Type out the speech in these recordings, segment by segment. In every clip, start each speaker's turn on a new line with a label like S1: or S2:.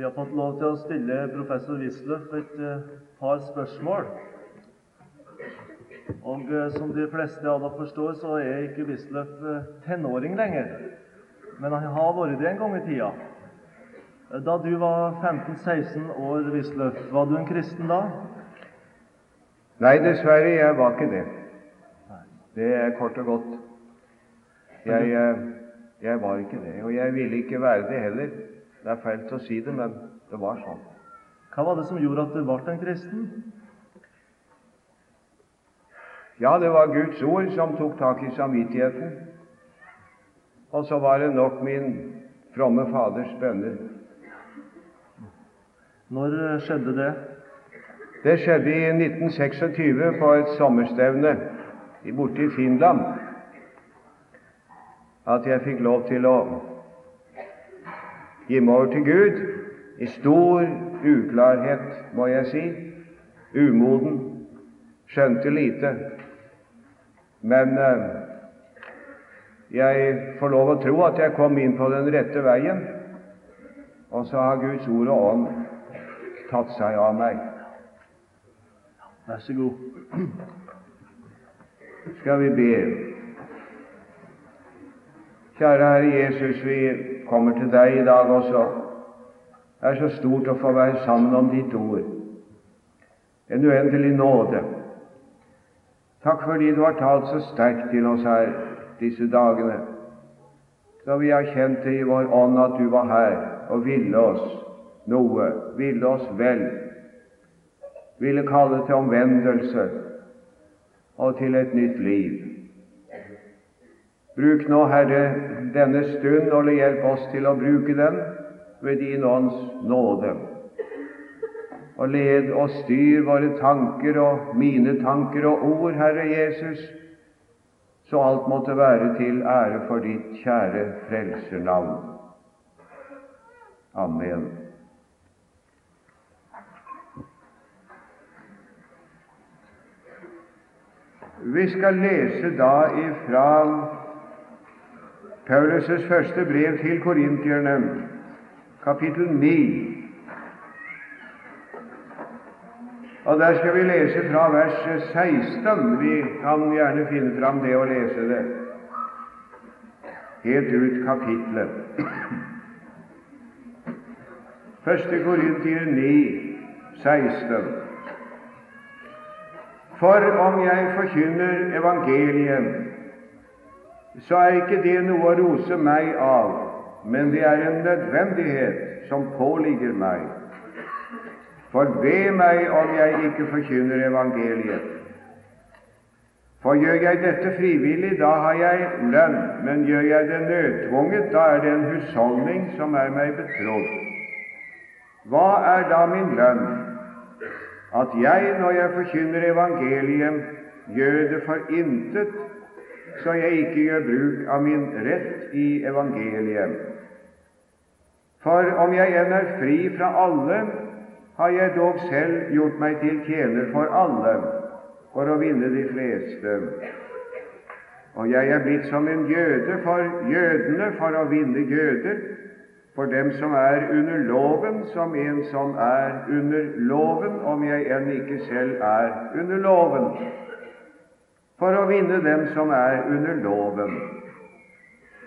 S1: Vi har fått lov til å stille professor Wisløff et eh, par spørsmål. Og eh, som de fleste av dere forstår, så er ikke Wisløff eh, tenåring lenger. Men han har vært det en gang i tida. Da du var 15-16 år, Wisløff, var du en kristen da?
S2: Nei, dessverre, jeg var ikke det. Det er kort og godt. Jeg, jeg var ikke det, og jeg ville ikke være det heller. Det er feil til å si det, men det var sånn.
S1: Hva var det som gjorde at du ble en kristen?
S2: Ja, det var Guds ord som tok tak i samvittigheten. Og så var det nok min fromme faders bønner.
S1: Når skjedde det?
S2: Det skjedde i 1926 på et sommerstevne borte i Finland at jeg fikk lov til å gi meg over til Gud i stor uklarhet, må jeg si, umoden, skjønte lite. Men eh, jeg får lov å tro at jeg kom inn på den rette veien, og så har Guds ord og ånd tatt seg av meg.
S1: Vær så god.
S2: Skal vi be. Kjære Herre Jesus, vi kommer til deg i dag også. Det er så stort å få være sammen om ditt ord. En uendelig nåde. Takk fordi du har talt så sterkt til oss her disse dagene. Så vi har kjent det i vår ånd at du var her og ville oss noe, ville oss vel, ville kalle til omvendelse og til et nytt liv. Bruk nå, Herre, denne stund, og hjelp oss til å bruke den ved din ånds nåde. Og led og styr våre tanker og mine tanker og ord, Herre Jesus, så alt måtte være til ære for ditt kjære frelsernavn. Amen. Vi skal lese da ifra Paulus' første brev til korintierne, kapittel 9. Og Der skal vi lese fra vers 16. Vi kan gjerne finne fram det og lese det helt ut kapitlet. Første Korintier 9, 16. For om jeg forkynner evangeliet så er ikke det noe å rose meg av, men det er en nødvendighet som påligger meg. For ved meg om jeg ikke forkynner evangeliet. For gjør jeg dette frivillig, da har jeg lønn, men gjør jeg det nødtvunget, da er det en husholdning som er meg betrodd. Hva er da min lønn? At jeg, når jeg forkynner evangeliet, gjør det for intet så jeg ikke gjør bruk av min rett i evangeliet. For om jeg enn er fri fra alle, har jeg dog selv gjort meg til tjener for alle, for å vinne de fleste. Og jeg er blitt som en jøde for jødene for å vinne jøder, for dem som er under loven, som en som er under loven, om jeg enn ikke selv er under loven for å vinne dem som er under loven.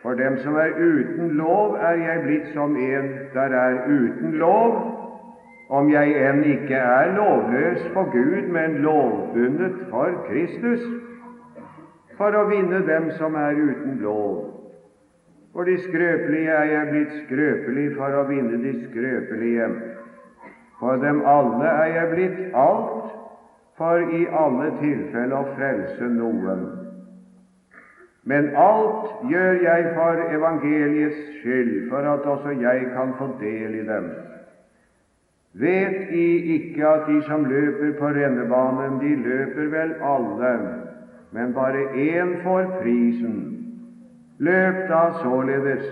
S2: For dem som er uten lov, er jeg blitt som en der er uten lov, om jeg enn ikke er lovløs for Gud, men lovbundet for Kristus, for å vinne dem som er uten lov. For de skrøpelige er jeg blitt skrøpelig for å vinne de skrøpelige. For dem alle er jeg blitt alt for i alle tilfeller å frelse noen. Men alt gjør jeg for evangeliets skyld, for at også jeg kan få del i dem. Vet I ikke at de som løper på rennebanen, de løper vel alle, men bare én får prisen. Løp da således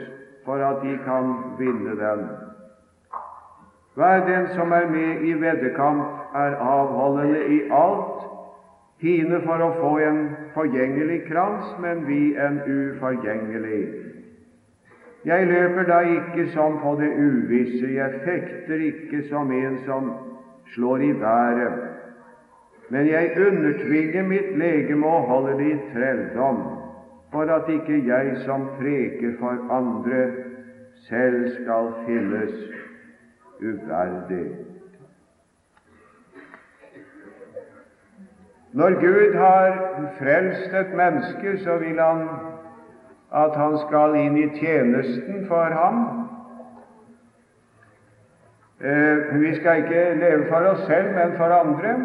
S2: for at de kan vinne den. Hver den som er med i veddekamp, er avholdende i alt, hine for å få en forgjengelig krans, men vi en uforgjengelig. Jeg løper da ikke som på det uvisse, jeg fekter ikke som en som slår i været, men jeg undertvinger mitt legeme og holder det i trelldom, for at ikke jeg som preker for andre, selv skal finnes uverdig. Når Gud har frelst et menneske, så vil Han at han skal inn i tjenesten for ham. Eh, vi skal ikke leve for oss selv, men for andre.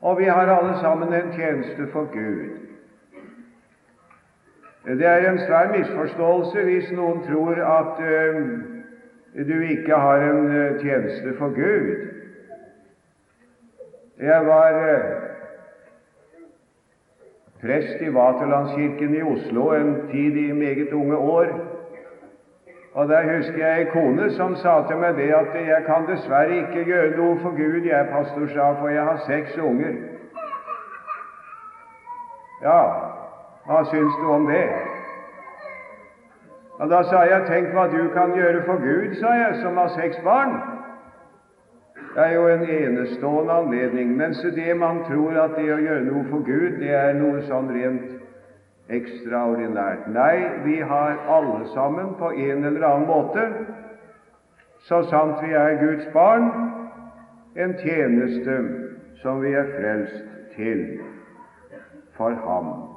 S2: Og vi har alle sammen en tjeneste for Gud. Det er en svær misforståelse hvis noen tror at uh, du ikke har en uh, tjeneste for Gud. Jeg var uh, prest i Vaterlandskirken i Oslo en tid i meget unge år. Og Der husker jeg ei kone som sa til meg det at 'jeg kan dessverre ikke gjøre noe for Gud, jeg, pastor, sa, for jeg har seks unger'. Ja, hva syns du om det? Og Da sa jeg 'tenk hva du kan gjøre for Gud', sa jeg, som har seks barn. Det er jo en enestående anledning, mens det man tror at det å gjøre noe for Gud, det er noe sånn rent ekstraordinært. Nei, vi har alle sammen på en eller annen måte, så sant vi er Guds barn, en tjeneste som vi er frelst til for Ham.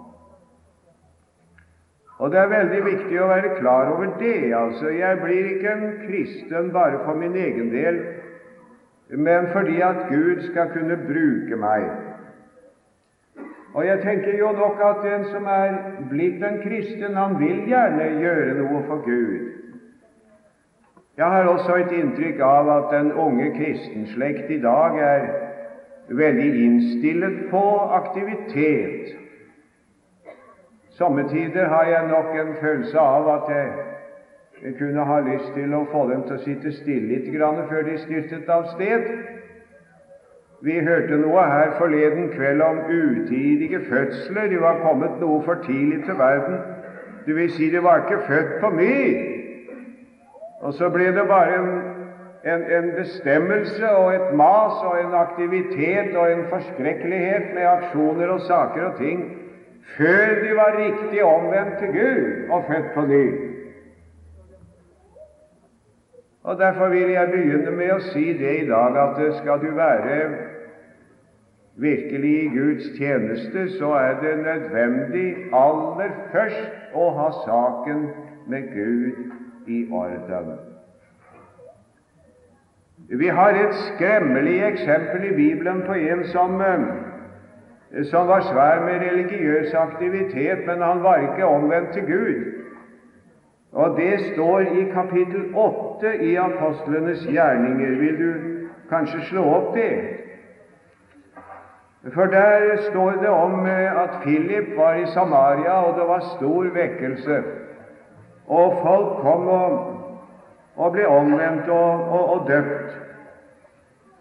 S2: Og Det er veldig viktig å være klar over det. altså Jeg blir ikke en kristen bare for min egen del, men fordi at Gud skal kunne bruke meg. Og jeg tenker jo nok at den som er blitt en kristen, han vil gjerne gjøre noe for Gud. Jeg har også et inntrykk av at den unge kristenslekt i dag er veldig innstillet på aktivitet. Somme tider har jeg nok en følelse av at jeg kunne ha lyst til å få dem til å sitte stille litt grann før de styrtet av sted. Vi hørte noe her forleden kveld om utidige fødsler. De var kommet noe for tidlig til verden. Du vil si de var ikke født på ny. Og så ble det bare en, en, en bestemmelse og et mas og en aktivitet og en forskrekkelighet med aksjoner og saker og ting før du var riktig omvendt til Gud og født på ny. Og Derfor vil jeg begynne med å si det i dag at skal du være virkelig i Guds tjeneste, så er det nødvendig aller først å ha saken med Gud i orden. Vi har et skremmelig eksempel i Bibelen på en som, eh, som var svær med religiøs aktivitet, men han var ikke omvendt til Gud. Og det står i kapittel 8 i apostlenes gjerninger. Vil du kanskje slå opp det? For der står det om eh, at Philip var i Samaria, og det var stor vekkelse. Og folk kom og, og ble omvendt og, og, og døpt.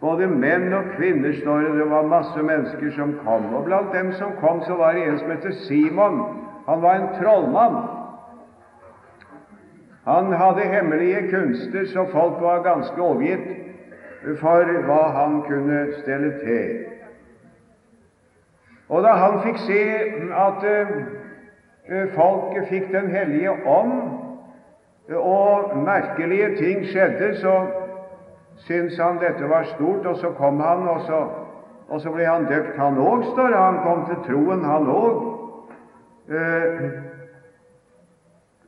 S2: Både menn og kvinner, står det. Det var masse mennesker som kom. Og blant dem som kom, så var det en som heter Simon. Han var en trollmann. Han hadde hemmelige kunster, så folk var ganske overgitt for hva han kunne stelle til. Og da han fikk se at uh, folk fikk Den hellige ånd, og merkelige ting skjedde, så syntes han dette var stort, og så kom han, og så, og så ble han døpt, han òg, står det. Han kom til troen, han òg. Uh,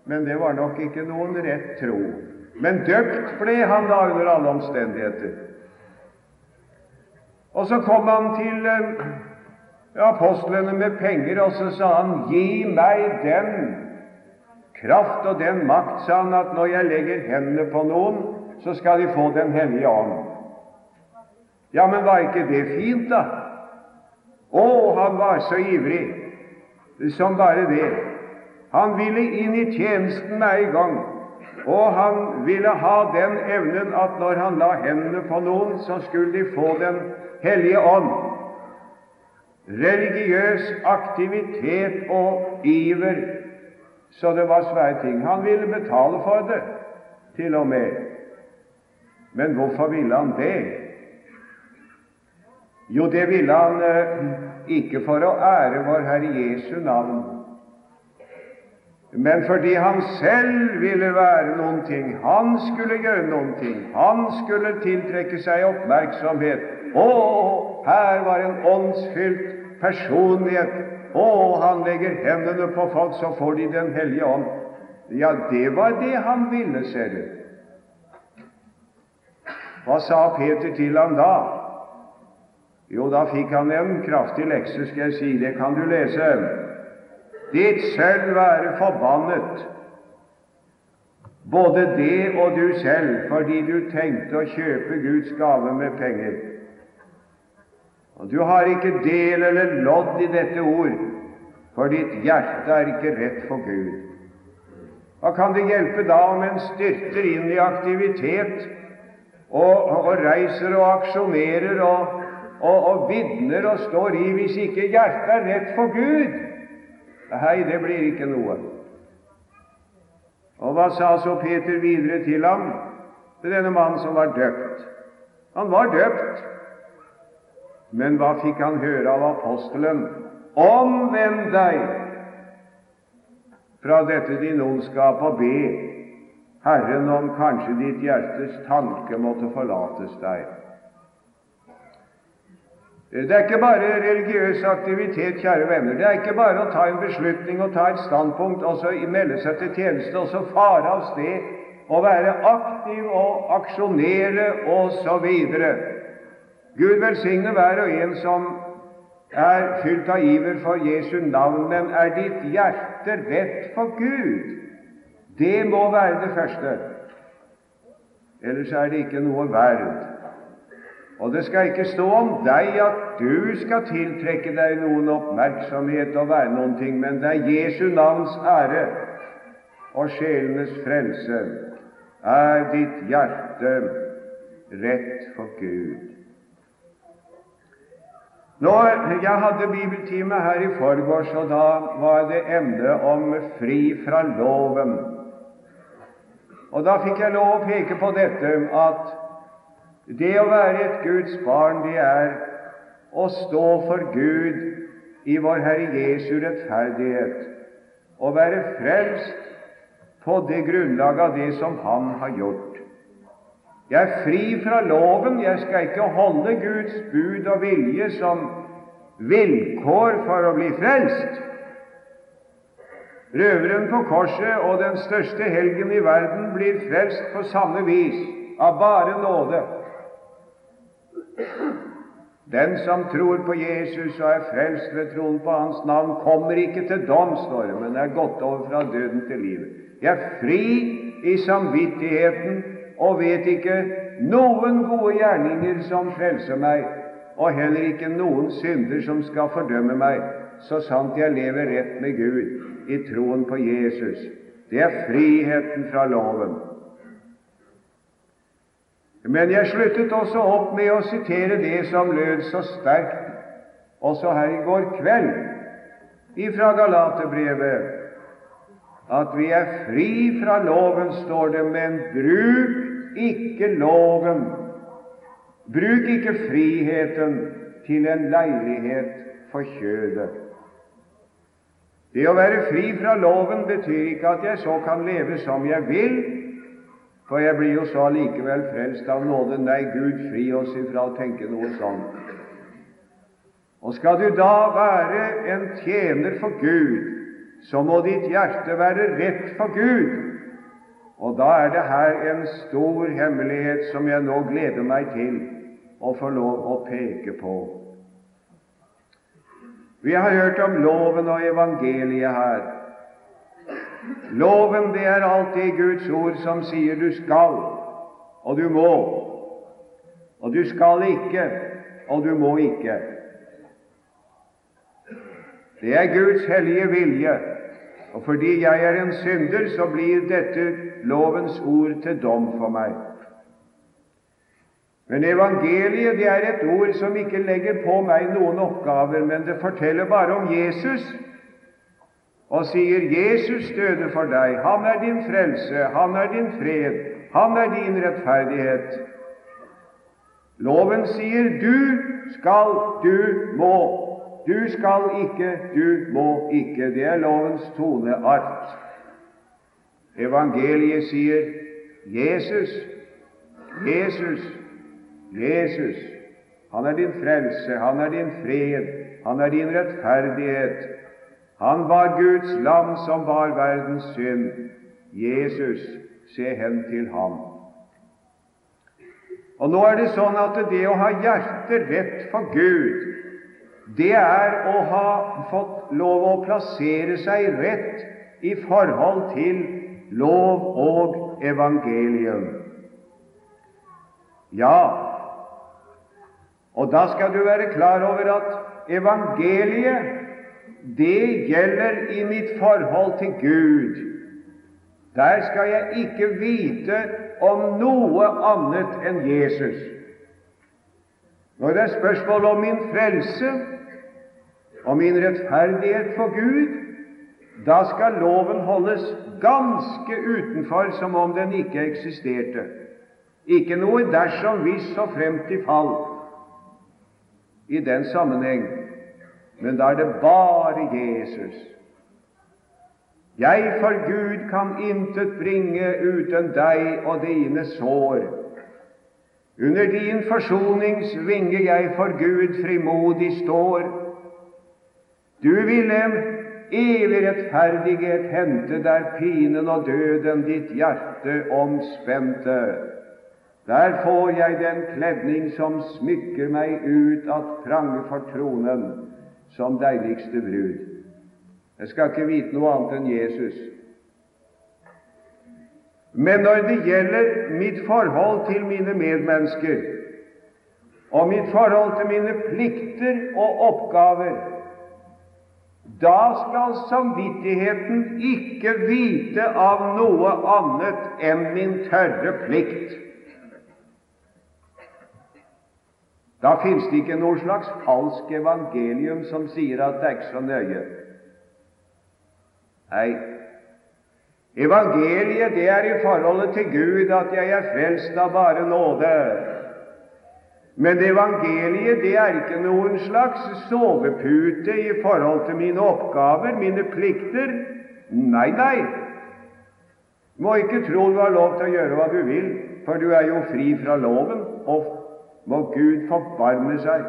S2: men det var nok ikke noen rett tro. Men døpt ble han da under alle omstendigheter. Og så kom han til eh, apostlene med penger, og så sa han, 'Gi meg den kraft og den makt', sa han, 'at når jeg legger hendene på noen, så skal de få Den hellige ånd'. Ja, men var ikke det fint, da? Å, han var så ivrig som bare det. Han ville inn i tjenesten med en gang, og han ville ha den evnen at når han la hendene på noen, så skulle de få Den hellige ånd. Religiøs aktivitet og iver så det var svære ting. Han ville betale for det, til og med. Men hvorfor ville han det? Jo, det ville han eh, ikke for å ære vår Herre Jesu navn, men fordi han selv ville være noen ting. Han skulle gjøre noen ting. Han skulle tiltrekke seg oppmerksomhet. Å, her var en åndsfylt personlighet. Å, han legger hendene på folk, så får de Den hellige ånd. Ja, det var det han ville, ser du. Hva sa Peter til ham da? Jo, da fikk han en kraftig lekse, skal jeg si. Det kan du lese. Ditt sølv være forbannet, både det og du selv, fordi du tenkte å kjøpe Guds gave med penger. Og Du har ikke del eller lodd i dette ord, for ditt hjerte er ikke rett for Gud. Hva kan det hjelpe da om en styrter inn i aktivitet og, og reiser og aksjonerer og, og, og vitner og står i, hvis ikke hjertet er rett for Gud? Nei, det blir ikke noe. Og hva sa så Peter videre til ham, til denne mannen som var døpt? Han var døpt, men hva fikk han høre av apostelen? Omvend deg fra dette din ondskap og be Herren om kanskje ditt hjertes tanke måtte forlates deg. Det er ikke bare religiøs aktivitet, kjære venner. Det er ikke bare å ta en beslutning og ta et standpunkt og så melde seg til tjeneste og så fare av sted og være aktiv og aksjonere osv. Gud velsigne hver og en som er fylt av iver for Jesu navn, men er ditt hjerte rett for Gud? Det må være det første. Ellers er det ikke noe verd. Og det skal ikke stå om deg at du skal tiltrekke deg noen oppmerksomhet og være noen ting, men det er Jesu navns ære og sjelenes frelse. Er ditt hjerte rett for Gud? Når Jeg hadde bibeltime her i forgårs, og da var det emne om fri fra loven. Og Da fikk jeg lov å peke på dette at det å være et Guds barn, det er å stå for Gud i vår Herre Jesu rettferdighet og være frelst på det grunnlag av det som Han har gjort. Jeg er fri fra loven. Jeg skal ikke holde Guds bud og vilje som vilkår for å bli frelst. Røveren på korset og den største helgen i verden blir frelst på samme vis, av bare nåde. Den som tror på Jesus og er frelst ved troen på Hans navn, kommer ikke til dom, men er gått over fra døden til livet. Jeg er fri i samvittigheten og vet ikke noen gode gjerninger som frelser meg, og heller ikke noen synder som skal fordømme meg, så sant jeg lever rett med Gud i troen på Jesus. Det er friheten fra loven. Men jeg sluttet også opp med å sitere det som lød så sterkt også her i går kveld ifra Galaterbrevet, at vi er fri fra loven, står det, men bruk ikke loven. Bruk ikke friheten til en leilighet for kjødet. Det å være fri fra loven betyr ikke at jeg så kan leve som jeg vil, for jeg blir jo så allikevel frelst av nåde. Nei, Gud fri oss ifra å tenke noe sånt. Og skal du da være en tjener for Gud, så må ditt hjerte være rett for Gud. Og da er det her en stor hemmelighet som jeg nå gleder meg til å få lov å peke på. Vi har hørt om loven og evangeliet her. Loven, det er alltid Guds ord som sier du skal, og du må. Og du skal ikke, og du må ikke. Det er Guds hellige vilje, og fordi jeg er en synder, så blir dette lovens ord til dom for meg. Men evangeliet det er et ord som ikke legger på meg noen oppgaver, men det forteller bare om Jesus og sier 'Jesus døde for deg', 'Han er din frelse', 'Han er din fred', 'Han er din rettferdighet'. Loven sier 'du skal, du må'. Du skal ikke, du må ikke. Det er lovens toneart. Evangeliet sier Jesus, Jesus, Jesus. Han er din frelse, han er din fred, han er din rettferdighet. Han var Guds lam som var verdens synd. Jesus, se hen til ham. Og Nå er det sånn at det å ha hjertet rett for Gud, det er å ha fått lov å plassere seg rett i forhold til lov og evangelium. Ja, og da skal du være klar over at evangeliet, det gjelder i mitt forhold til Gud. Der skal jeg ikke vite om noe annet enn Jesus. Når det er spørsmål om min frelse og min rettferdighet for Gud, da skal loven holdes ganske utenfor, som om den ikke eksisterte. Ikke noe dersom, hvis og frem til fall i den sammenheng, men da er det bare Jesus. Jeg for Gud kan intet bringe uten deg og dine sår. Under din forsoningsvinge jeg for Gud frimodig står. Du ville evig rettferdighet hente der pinen og døden ditt hjerte omspente. Der får jeg den kledning som smykker meg ut at prange for tronen som deiligste brud. Jeg skal ikke vite noe annet enn Jesus. Men når det gjelder mitt forhold til mine medmennesker og mitt forhold til mine plikter og oppgaver, da skal samvittigheten ikke vite av noe annet enn min tørre plikt. Da fins det ikke noe slags falsk evangelium som sier at det er ikke så nøye. Nei, evangeliet det er i forholdet til Gud at jeg er frelst av bare nåde. Men evangeliet det er ikke noen slags sovepute i forhold til mine oppgaver, mine plikter. Nei, nei. Du må ikke tro du har lov til å gjøre hva du vil, for du er jo fri fra loven. Og må Gud forbarme seg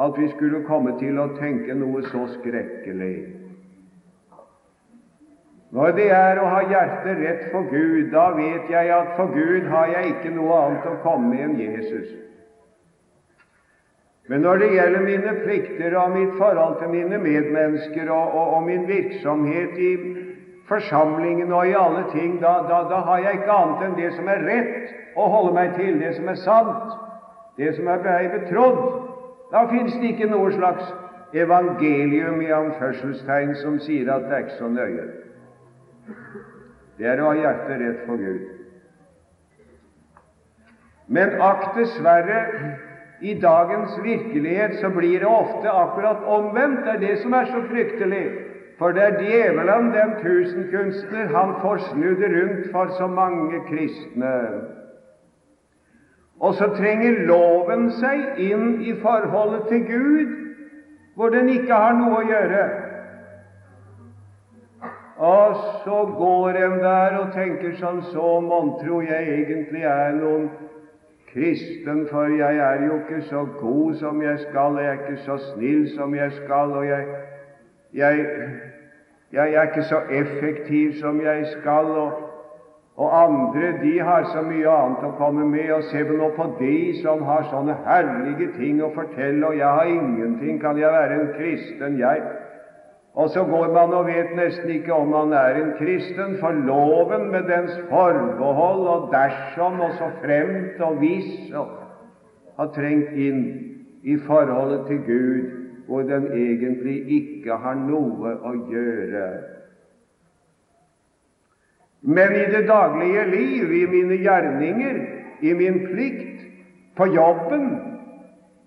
S2: at vi skulle komme til å tenke noe så skrekkelig. Når det er å ha hjertet rett for Gud, da vet jeg at for Gud har jeg ikke noe annet å komme med enn Jesus. Men når det gjelder mine plikter og mitt forhold til mine medmennesker og, og, og min virksomhet i forsamlingen og i alle ting, da, da, da har jeg ikke annet enn det som er rett å holde meg til, det som er sant det som er blei betrodd. Da fins det ikke noe slags evangelium i anførselstegn som sier at det er ikke så nøye. Det er å ha hjertet rett for Gud. Men akk dessverre, i dagens virkelighet så blir det ofte akkurat omvendt. Det er det som er så fryktelig. For det er djevelen, den tusenkunstner, han får snudd rundt for så mange kristne. Og så trenger loven seg inn i forholdet til Gud, hvor den ikke har noe å gjøre. Og så går en der og tenker som så Mon tro jeg egentlig er noen kristen, for jeg er jo ikke så god som jeg skal, jeg er ikke så snill som jeg skal, og jeg, jeg, jeg er ikke så effektiv som jeg skal. og og andre de har så mye annet å komme med, og se nå på de som har sånne herlige ting å fortelle, og jeg har ingenting, kan jeg være en kristen, jeg? Og så går man og vet nesten ikke om man er en kristen, for loven med dens forbehold og dersom og så fremt og hvis har trengt inn i forholdet til Gud, hvor den egentlig ikke har noe å gjøre. Men i det daglige liv, i mine gjerninger, i min plikt, på jobben,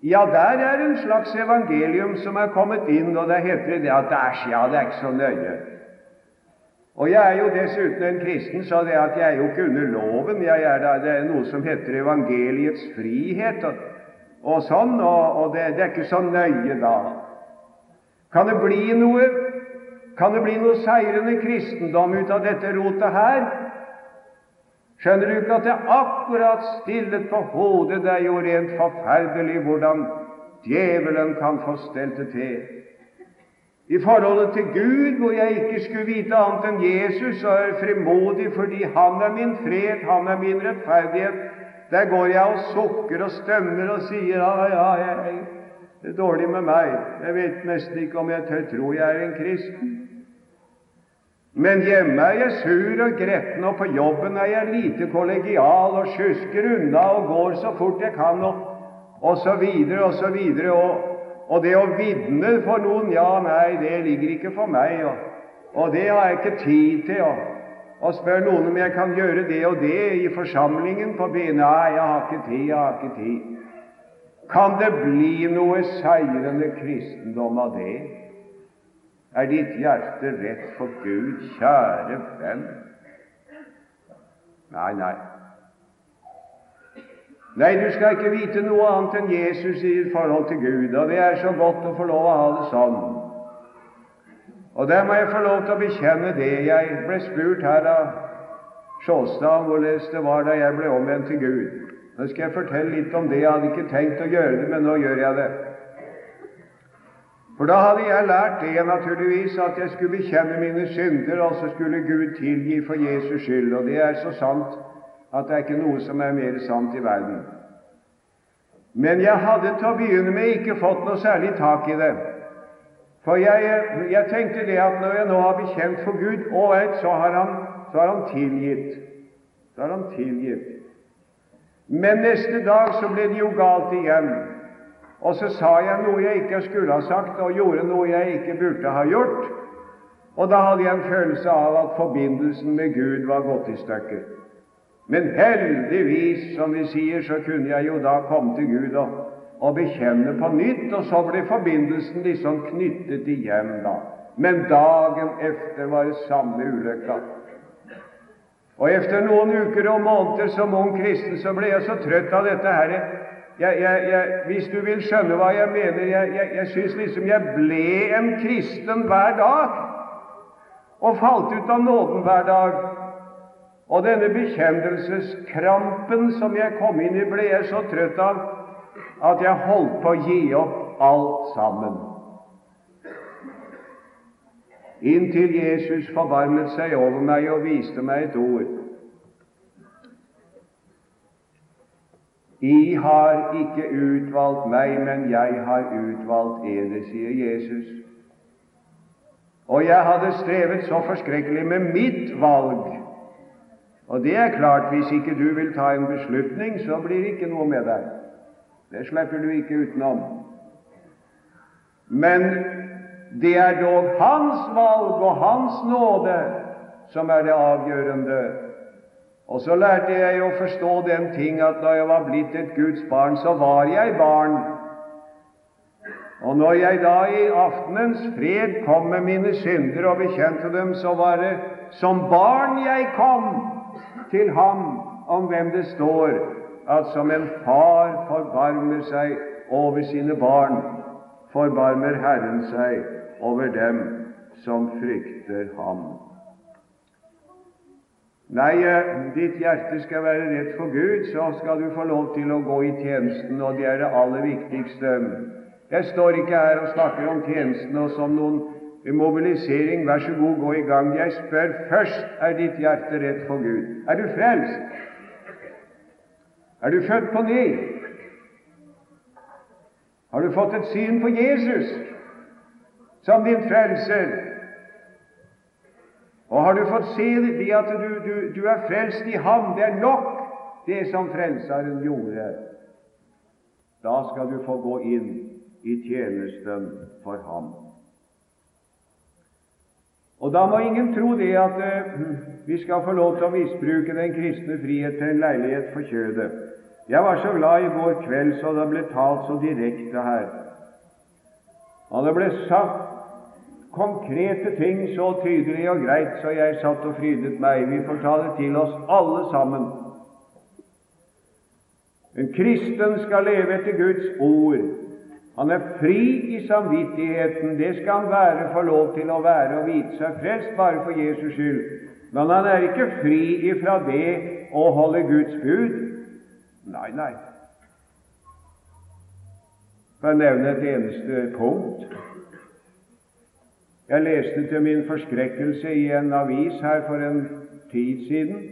S2: ja, der er en slags evangelium som er kommet inn, og det heter det at er, ja, det er ikke så nøye. Og jeg er jo dessuten en kristen, så det at jeg er jo ikke under loven. Jeg er da, Det er noe som heter evangeliets frihet og, og sånn, og, og det, det, er ikke så nøye da. Kan det bli noe Kan det bli noe seirende kristendom ut av dette rotet her? Skjønner du ikke at det akkurat stillet på hodet? Det er jo rent forferdelig hvordan djevelen kan få stelt det til. I forholdet til Gud, hvor jeg ikke skulle vite annet enn Jesus, og er frimodig fordi Han er min fred, Han er min rettferdighet. Der går jeg og sukker og stømmer og sier ja, ja, jeg, det er dårlig med meg. Jeg vet nesten ikke om jeg tør tro jeg er en kristen. Men hjemme er jeg sur og gretten, og på jobben er jeg lite kollegial og sjusker unna og går så fort jeg kan, og, og så videre og så videre. og og det å vitne for noen, ja, nei, det ligger ikke for meg, og, og det har jeg ikke tid til. Og, og spør noen om jeg kan gjøre det og det i forsamlingen på B. Nei, jeg har ikke tid, jeg har ikke tid. Kan det bli noe seirende kristendom av det? Er ditt hjerte rett for Gud, kjære venn? Nei, nei. Nei, du skal ikke vite noe annet enn Jesus i forhold til Gud, og det er så godt å få lov å ha det sånn. Og der må jeg få lov til å bekjenne det. Jeg ble spurt her av Sjåstad hvordan det var da jeg ble omvendt til Gud. Nå skal jeg fortelle litt om det. Jeg hadde ikke tenkt å gjøre det, men nå gjør jeg det. For da hadde jeg lært det, naturligvis, at jeg skulle bekjenne mine synder, og så skulle Gud tilgi for Jesus skyld. Og det er så sant at det er ikke noe som er mer sant i verden. Men jeg hadde til å begynne med ikke fått noe særlig tak i det. For jeg, jeg tenkte det at når jeg nå har bekjent for Gud, ålreit, så, har han, så har han tilgitt. Så har han tilgitt. Men neste dag så ble det jo galt igjen. Og så sa jeg noe jeg ikke skulle ha sagt, og gjorde noe jeg ikke burde ha gjort. Og da hadde jeg en følelse av at forbindelsen med Gud var gått i stykker. Men heldigvis, som vi sier, så kunne jeg jo da komme til Gud og, og bekjenne på nytt, og så ble forbindelsen liksom knyttet igjen da. Men dagen efter var det samme ulykka. Og efter noen uker og måneder som ung kristen så ble jeg så trøtt av dette her. Jeg, jeg, jeg, hvis du vil skjønne hva jeg mener Jeg, jeg, jeg syns liksom jeg ble en kristen hver dag, og falt ut av nåden hver dag. Og denne bekjennelseskrampen som jeg kom inn i, ble jeg så trøtt av at jeg holdt på å gi opp alt sammen. Inntil Jesus forbarmet seg over meg og viste meg et ord. I har ikke utvalgt meg, men jeg har utvalgt eder, sier Jesus. Og jeg hadde strevet så forskrekkelig med mitt valg og det er klart, hvis ikke du vil ta en beslutning, så blir det ikke noe med deg. Det slipper du ikke utenom. Men det er dog Hans valg og Hans nåde som er det avgjørende. Og så lærte jeg å forstå den ting at da jeg var blitt et Guds barn, så var jeg barn. Og når jeg da i aftenens fred kom med mine synder og bekjente dem, så var det som barn jeg kom til ham om hvem det står at som en far forbarmer seg over sine barn, forbarmer Herren seg over dem som frykter ham. Nei, eh, ditt hjerte skal være rett for Gud, så skal du få lov til å gå i tjenesten, og det er det aller viktigste. Jeg står ikke her og snakker om tjenesten og som noen mobilisering, vær så god, gå i gang. Jeg spør først er ditt hjerte rett for Gud. Er du frelst? Er du født på ny? Har du fått et syn på Jesus som din frelser? Og har du fått se det at du, du, du er frelst i Ham? Det er nok, det som Frelseren gjorde. Da skal du få gå inn i tjenesten for Ham. Og Da må ingen tro det at uh, vi skal få lov til å misbruke den kristne frihet til en leilighet for kjødet. Jeg var så glad i går kveld så det ble talt så direkte her. Og det ble sagt konkrete ting så tydelig og greit så jeg satt og frydet meg. Vi får ta det til oss alle sammen. En kristen skal leve etter Guds ord. Han er fri i samvittigheten. Det skal han være, få lov til å være og vite seg frelst bare for Jesus skyld. Men han er ikke fri ifra det å holde Guds bud. Nei, nei. For å nevne et eneste punkt. Jeg leste til min forskrekkelse i en avis her for en tid siden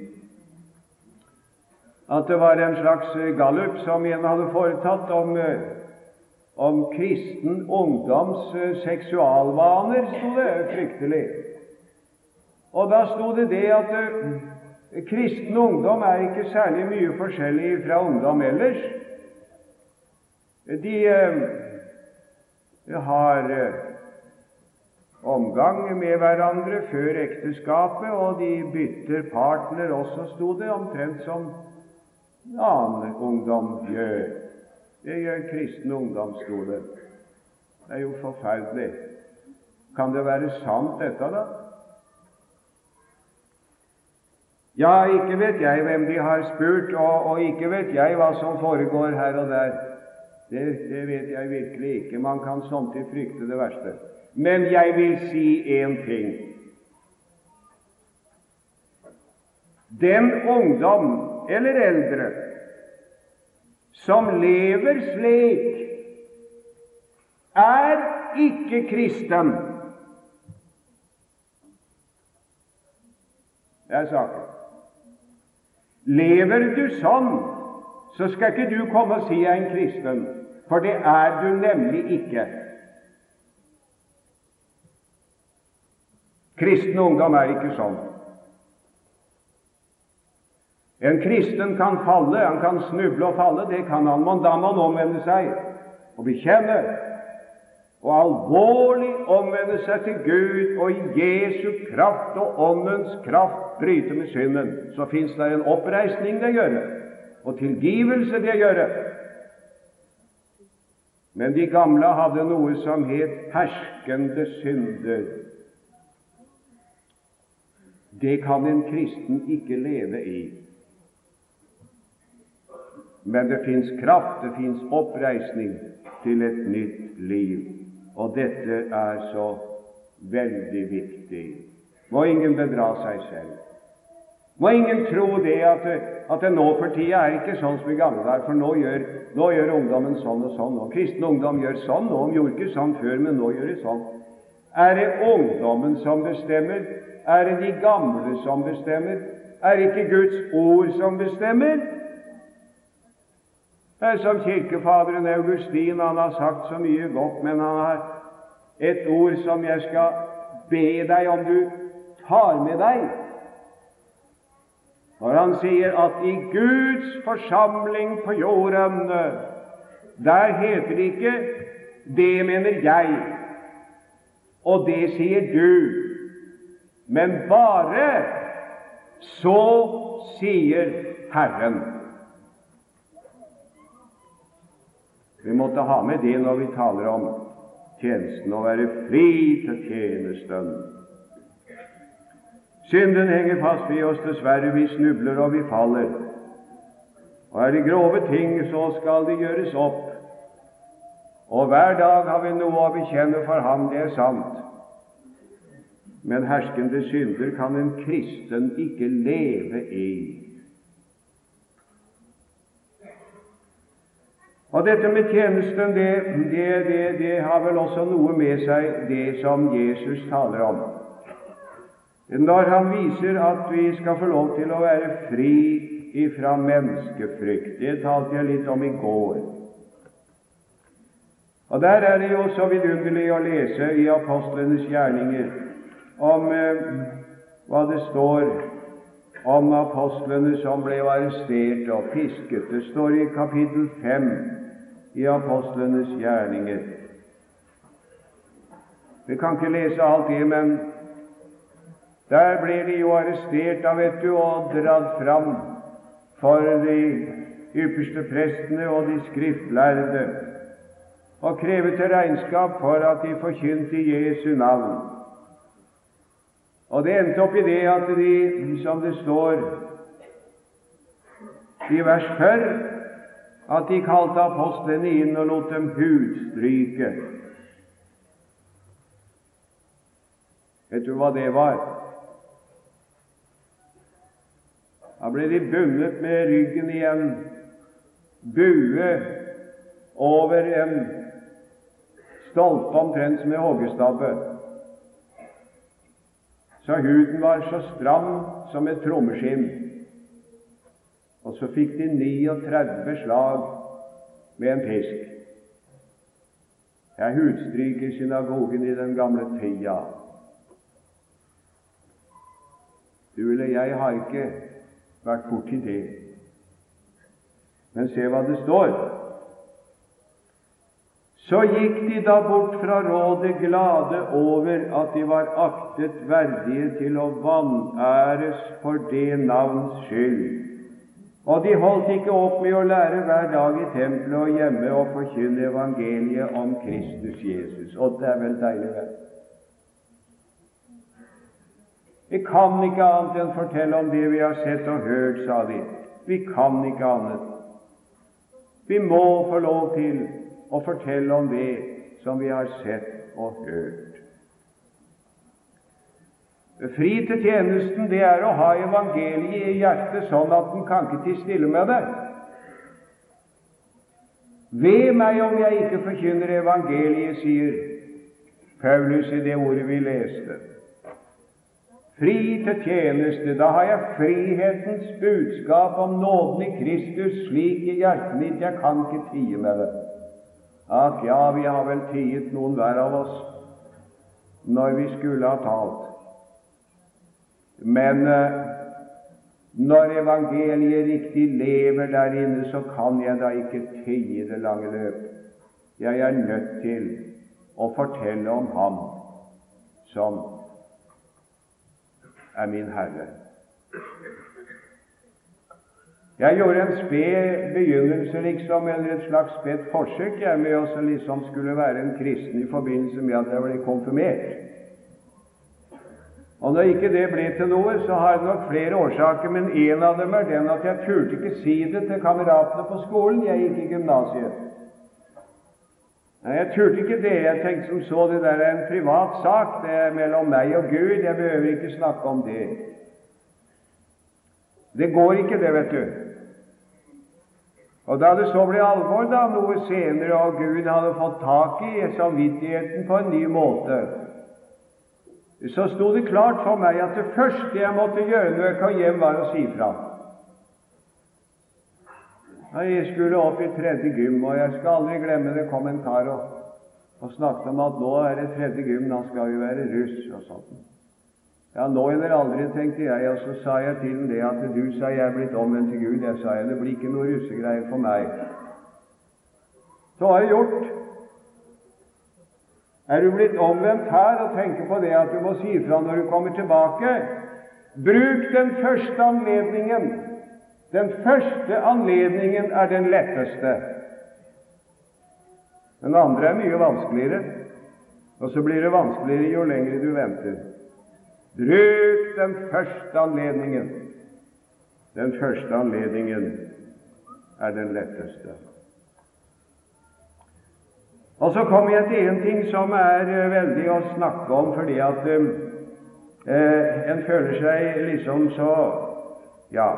S2: at det var en slags gallup som en hadde foretatt om eh, om kristen ungdoms eh, seksualvaner, sto det fryktelig. Og da sto det det at uh, kristen ungdom er ikke særlig mye forskjellig fra ungdom ellers. De har omgang med hverandre før ekteskapet, og de bytter partner også, sto det, omtrent som annen ungdom gjør. Det gjør kristen ungdom, sto det. Det er jo forferdelig. Kan det være sant, dette, da? Ja, ikke vet jeg hvem de har spurt, og, og ikke vet jeg hva som foregår her og der. Det, det vet jeg virkelig ikke. Man kan samtidig frykte det verste. Men jeg vil si én ting. Den ungdom eller eldre som lever slik, er ikke kristen. Det er saken. Lever du sånn, så skal ikke du komme og si jeg er en kristen, for det er du nemlig ikke. Kristen ungdom er ikke sånn. En kristen kan falle, han kan snuble og falle, det kan han, men da må han omvende seg og bekjenne og alvorlig omvende seg til Gud og i Jesu kraft og Åndens kraft bryte med synden. Så fins det en oppreisning det gjør, og tilgivelse det gjør. Men de gamle hadde noe som het herskende synder. Det kan en kristen ikke leve i. Men det fins kraft, det fins oppreisning til et nytt liv. Og dette er så veldig viktig. Må ingen bedra seg selv. Må ingen tro det at, at det nå for tida er ikke sånn som i gamle dager, for nå gjør, nå gjør, ungdommen sånn og sånn, og kristen ungdom gjør sånn, og de gjorde ikke sånn før, men nå gjør de sånn. Er det ungdommen som bestemmer? Er det de gamle som bestemmer? Er det ikke Guds ord som bestemmer? Det er som kirkefaderen Augustin. Han har sagt så mye godt, men han har et ord som jeg skal be deg om du tar med deg. Når han sier at i Guds forsamling på jorden, der heter det ikke 'det mener jeg', og 'det sier du', men bare 'så sier Herren'. Vi måtte ha med det når vi taler om tjenesten, å være fri til tjenesten. Synden henger fast ved oss, dessverre. Vi snubler og vi faller. Og er det grove ting, så skal det gjøres opp. Og hver dag har vi noe å bekjenne for ham, det er sant. Men herskende synder kan en kristen ikke leve i. Og dette med tjenesten, det, det, det, det, har vel også noe med seg, det som Jesus taler om. Når han viser at vi skal få lov til å være fri ifra menneskefrykt. Det talte jeg litt om i går. Og Der er det jo så vidunderlig å lese i apostlenes gjerninger om eh, hva det står om apostlene som ble arrestert og pisket. Det står i kapittel 5 i apostlenes gjerninger. Vi kan ikke lese alt det, men der ble de jo arrestert da, vet du, og dratt fram for de ypperste prestene og de skriftlærde og krevet til regnskap for at de forkynte Jesu navn. Og det endte opp i det at de, som det står i vers 40, at de kalte apostlene inn og lot dem hudstryke. Vet du hva det var? Da ble de bundet med ryggen i en bue over en stolpe omtrent som en hoggestabbe. Så huden var så stram som et trommeskinn. Og så fikk de 39 slag med en pisk. Jeg hudstryker synagogen i den gamle tida. Du eller jeg har ikke vært borti det. Men se hva det står. Så gikk de da bort fra rådet glade over at de var aktet verdige til å vanæres for det navns skyld. Og de holdt ikke opp med å lære hver dag i tempelet og hjemme og forkynne evangeliet om Kristus Jesus. Og det er vel deilig, vel? Vi kan ikke annet enn fortelle om det vi har sett og hørt, sa de. Vi kan ikke annet. Vi må få lov til å fortelle om det som vi har sett og hørt. Fri til tjenesten, det er å ha evangeliet i hjertet sånn at en kan ikke tie stille med det. Ved meg om jeg ikke forkynner evangeliet, sier Paulus i det ordet vi leste. Fri til tjeneste, da har jeg frihetens budskap om nåden i Kristus slik i hjertet mitt, jeg kan ikke tie med det. At ja, vi har vel tiet noen hver av oss når vi skulle ha talt. Men eh, når evangeliet riktig lever der inne, så kan jeg da ikke tie det lange løp. Jeg er nødt til å fortelle om Ham som er min Herre. Jeg gjorde en sped begynnelse, liksom, eller et slags spedt forsøk jeg med å liksom skulle være en kristen i forbindelse med at jeg ble konfirmert. Og når ikke det ble til noe, så har det nok flere årsaker, men en av dem er den at jeg turte ikke si det til kameratene på skolen. Jeg gikk i gymnasiet. Nei, Jeg turte ikke det. Jeg tenkte som så det der er en privat sak. Det er mellom meg og Gud. Jeg behøver ikke snakke om det. Det går ikke, det, vet du. Og da det så ble alvor, da, noe senere, og Gud hadde fått tak i samvittigheten på en ny måte, så sto det klart for meg at det første jeg måtte gjøre når jeg kom hjem, var å si fra. Jeg skulle opp i tredje gym, og jeg skal aldri glemme det kom en kar og, og snakket om at nå er det tredje gym, da skal vi være russ og sånt. Ja, nå eller aldri, tenkte jeg, og så sa jeg til ham det at du sa jeg er blitt omvendt til Gud. Jeg sa jeg, det blir ikke noe russegreier for meg. Så var det gjort. Er du blitt omvendt her og tenker på det at du må si ifra når du kommer tilbake, bruk den første anledningen den første anledningen er den letteste. Den andre er mye vanskeligere, og så blir det vanskeligere jo lenger du venter. Bruk den første anledningen. Den første anledningen er den letteste. Og så kommer jeg til en ting som er eh, veldig å snakke om, fordi at eh, en føler seg liksom så Ja,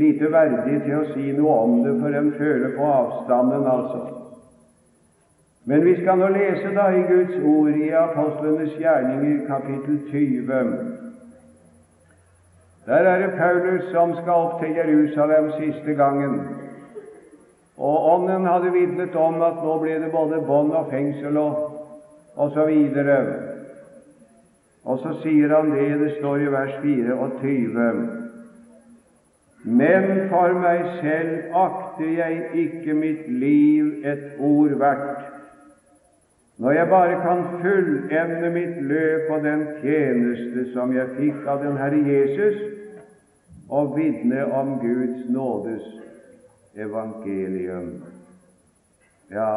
S2: lite verdig til å si noe om det, for en føler på avstanden, altså. Men vi skal nå lese da i Guds ord i Apostlenes gjerninger, kapittel 20. Der er det Paulus som skal opp til Jerusalem siste gangen. Og Ånden hadde vitnet om at nå ble det både bånd og fengsel og, og så videre. Og så sier han det, det står i vers 24. Men for meg selv akter jeg ikke mitt liv et ord verdt, når jeg bare kan fullevne mitt løp og den tjeneste som jeg fikk av den Herre Jesus, og vitne om Guds nådes evangelium. Ja,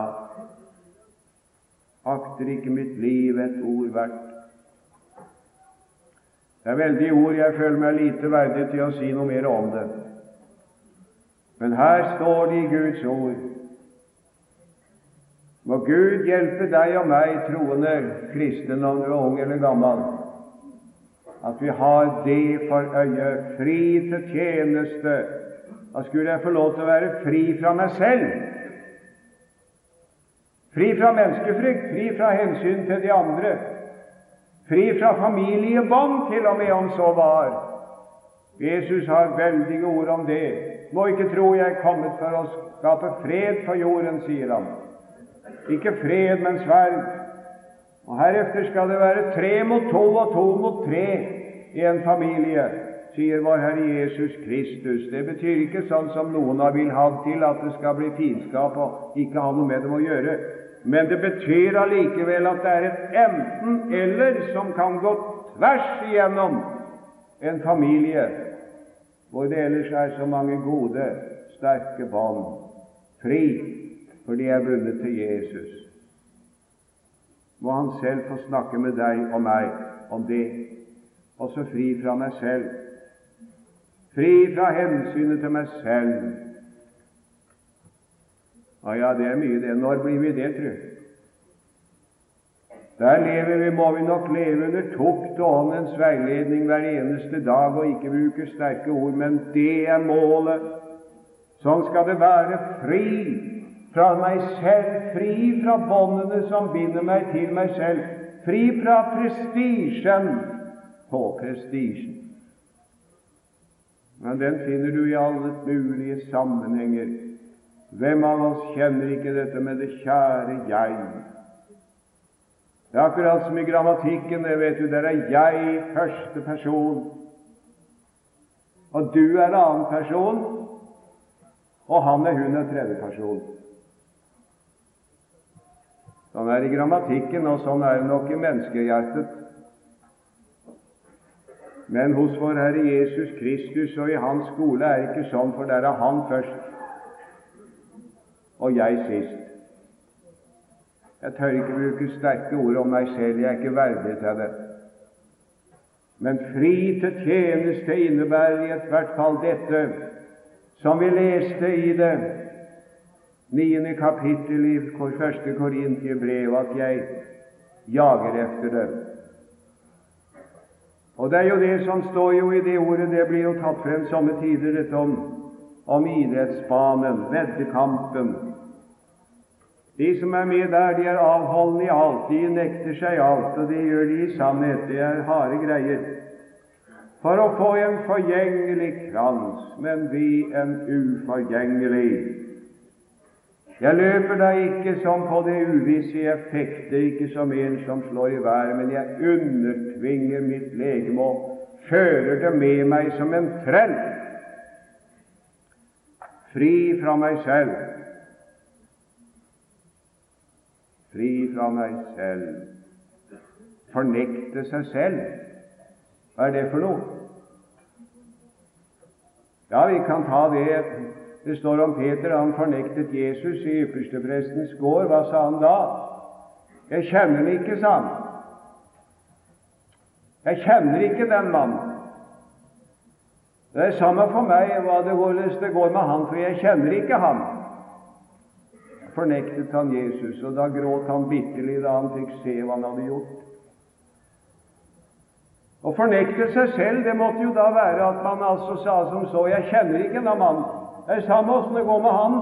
S2: akter ikke mitt liv et ord verdt. Det er veldige ord, jeg føler meg lite verdig til å si noe mer om det. Men her står det i Guds ord Må Gud hjelpe deg og meg, troende kristen, om du er ung eller gammel, at vi har det for øye, fri til tjeneste. Da skulle jeg få lov til å være fri fra meg selv. Fri fra menneskefrykt, fri fra hensyn til de andre, fri fra familiebånd, til og med om så var. Jesus har veldige ord om det. Må ikke tro jeg er kommet for å skape fred på jorden, sier han. Ikke fred, men sverd. Og Heretter skal det være tre mot to og to mot tre i en familie, sier vår Herre Jesus Kristus. Det betyr ikke sånn som noen har vil ha til, at det skal bli fiendskap og ikke ha noe med dem å gjøre. Men det betyr allikevel at det er et enten-eller som kan gå tvers igjennom en familie hvor det ellers er så mange gode, sterke bånd. Fri, for de er bundet til Jesus. Må Han selv få snakke med deg og meg om det. Også fri fra meg selv. Fri fra hensynet til meg selv. Ja, ja, det er mye, det. Når blir vi det, tru? Der lever vi, må vi nok leve under tukt og åndens veiledning hver eneste dag og ikke bruke sterke ord, men det er målet. Sånn skal det være. Fri fra meg selv, fri fra båndene som binder meg til meg selv, fri fra prestisjen på prestisjen. Men den finner du i alle mulige sammenhenger. Hvem av oss kjenner ikke dette med det kjære jeg? Det er akkurat som i grammatikken. det vet du, Der er jeg første person, og du er annen person, og han er hun er tredje person. Sånn er det i grammatikken, og sånn er det nok i menneskehjertet. Men hos vår Herre Jesus Kristus og i Hans skole er det ikke sånn, for der er Han først og jeg sist. Jeg tør ikke bruke sterke ord om meg selv, jeg er ikke verdig til det. Men fri til tjeneste innebærer i ethvert fall dette som vi leste i det niende kapittel i første Korintiebrev, at jeg jager efter det. Og det er jo det som står jo i det ordet, det blir jo tatt frem somme tider, dette om, om idrettsbanen, veddekampen, de som er med der, de er avholdne i alt, de nekter seg alt, og det gjør de i sannhet. Det er harde greier. For å få en forgjengelig krans, men vi en uforgjengelig. Jeg løper da ikke som på det uvisse, jeg fekter ikke som en som slår i været, men jeg undertvinger mitt legeme og fører det med meg som en trell, fri fra meg selv fri fra meg selv. Fornekte seg selv. Hva er det for noe? Ja, vi kan ta det Det står om Peter, han fornektet Jesus i yppersteprestens gård. Hva sa han da? Jeg kjenner den ikke, sa han. Jeg kjenner ikke den mannen. Det er samme for meg hva det går, det går med han, for jeg kjenner ikke han fornektet han Jesus, og da gråt han bitterlig da han fikk se hva han hadde gjort. Å fornekte seg selv, det måtte jo da være at man altså sa som så 'Jeg kjenner ikke den mannen'. Det er samme åssen det går med han.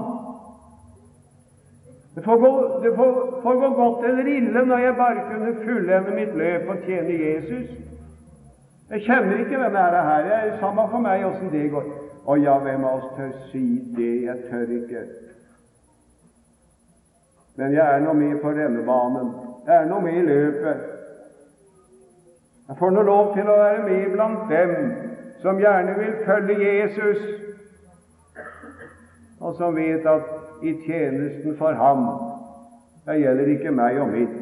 S2: Det får, gå, det får, får gå godt eller ille når jeg bare kunne fullende mitt løp og tjene Jesus. Jeg kjenner ikke hvem det er her. Det er samme for meg åssen det går. Å ja, hvem av oss tør si det? Jeg tør ikke. Men jeg er nå med på rennebanen. Jeg er nå med i løpet. Jeg får nå lov til å være med blant dem som gjerne vil følge Jesus, og som vet at i tjenesten for ham det gjelder ikke meg og mitt,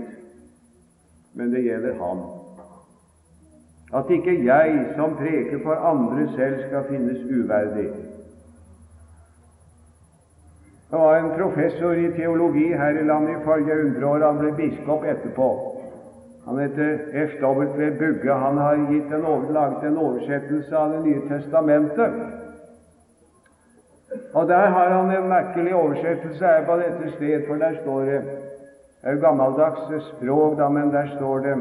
S2: men det gjelder ham. At ikke jeg som preker for andre selv, skal finnes uverdig. Det var en professor i teologi her i landet i forrige hundreår. Han ble biskop etterpå. Han heter F.W. Bugge. Han har en over, laget en oversettelse av Det nye testamentet. Og Der har han en merkelig oversettelse her på dette sted, for der står det Det er jo gammeldags språk, da, men der står det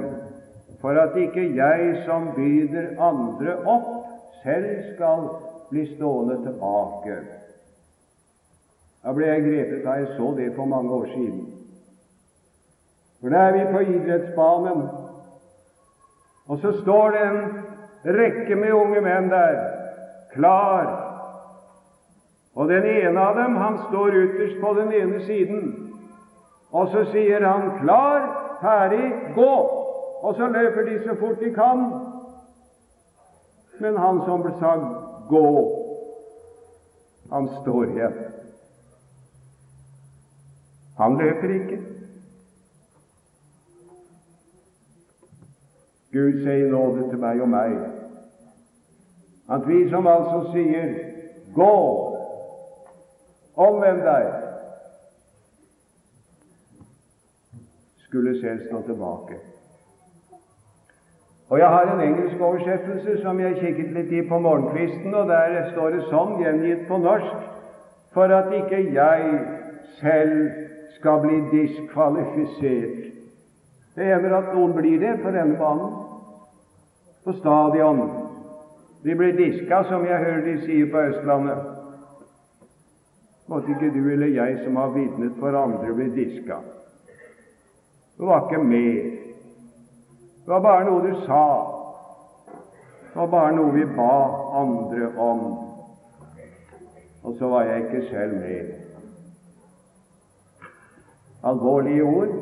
S2: For at ikke jeg som byder andre opp, selv skal bli stående tilbake. Da ble jeg grepet da jeg så det for mange år siden. For da er vi på idrettsbanen, og så står det en rekke med unge menn der, klar. Og den ene av dem, han står ytterst på den ene siden, og så sier han 'klar, ferdig, gå', og så løper de så fort de kan. Men han som ble sa 'gå', han står igjen. Han løper ikke. Gud sier nåde til meg og meg. At vi som altså sier 'gå, omvend deg', skulle selv stå tilbake. Og Jeg har en engelsk oversettelse som jeg kikket litt i på morgenkvisten, og der står det sånn, gjengitt på norsk, for at ikke jeg selv skal bli diskvalifisert. Det hender at noen blir det på denne banen, på stadion. De blir diska, som jeg hører de sier på Østlandet. Måtte ikke du eller jeg som har vitnet for andre, bli diska. Du var ikke med. Det var bare noe du sa. Det var bare noe vi ba andre om. Og så var jeg ikke selv med. Alvorlige ord.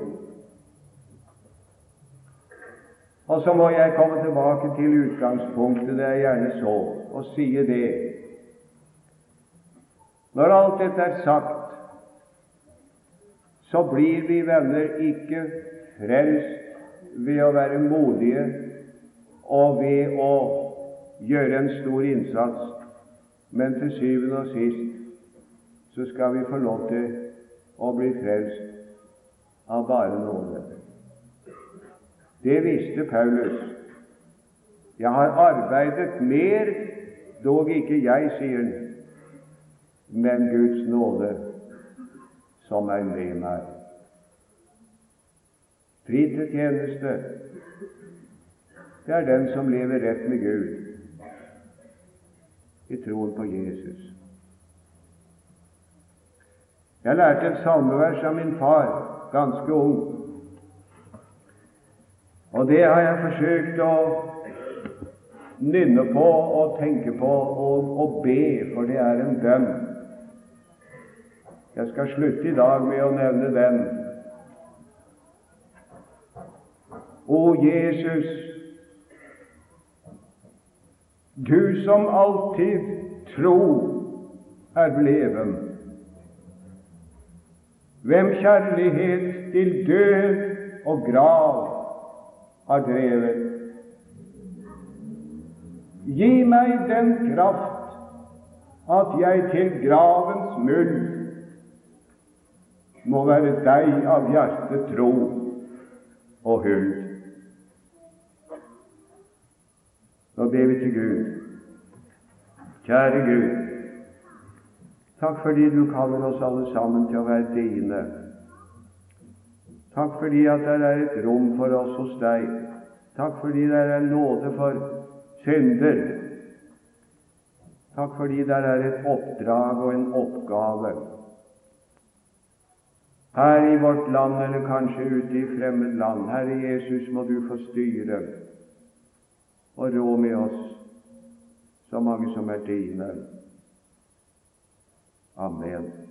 S2: Og så må jeg komme tilbake til utgangspunktet, det jeg gjerne så, og sie det. Når alt dette er sagt, så blir vi venner ikke frelst ved å være modige og ved å gjøre en stor innsats, men til syvende og sist så skal vi få lov til å bli frelst av bare nåde. Det visste Paulus. Jeg har arbeidet mer, dog ikke jeg, sier han, men Guds nåde som er med meg. Fri til tjeneste, det er den som lever rett med Gud i troen på Jesus. Jeg lærte et salmevers av min far, ganske ung. Og det har jeg forsøkt å nynne på og tenke på og, og be, for det er en bønn. Jeg skal slutte i dag med å nevne den. O Jesus, du som alltid tro er bleven, hvem kjærlighet til død og grav har drevet. Gi meg den kraft at jeg til gravens muld må være deg av hjerte tro og huld. Nå ber vi til Gud. Kjære Gud, takk fordi du kaller oss alle sammen til å være dine. Takk fordi at det er et rom for oss hos deg. Takk fordi det er nåde for synder. Takk fordi det er et oppdrag og en oppgave her i vårt land, eller kanskje ute i fremmed land. Herre Jesus, må du få styre og rå med oss, så mange som er dine. Amen.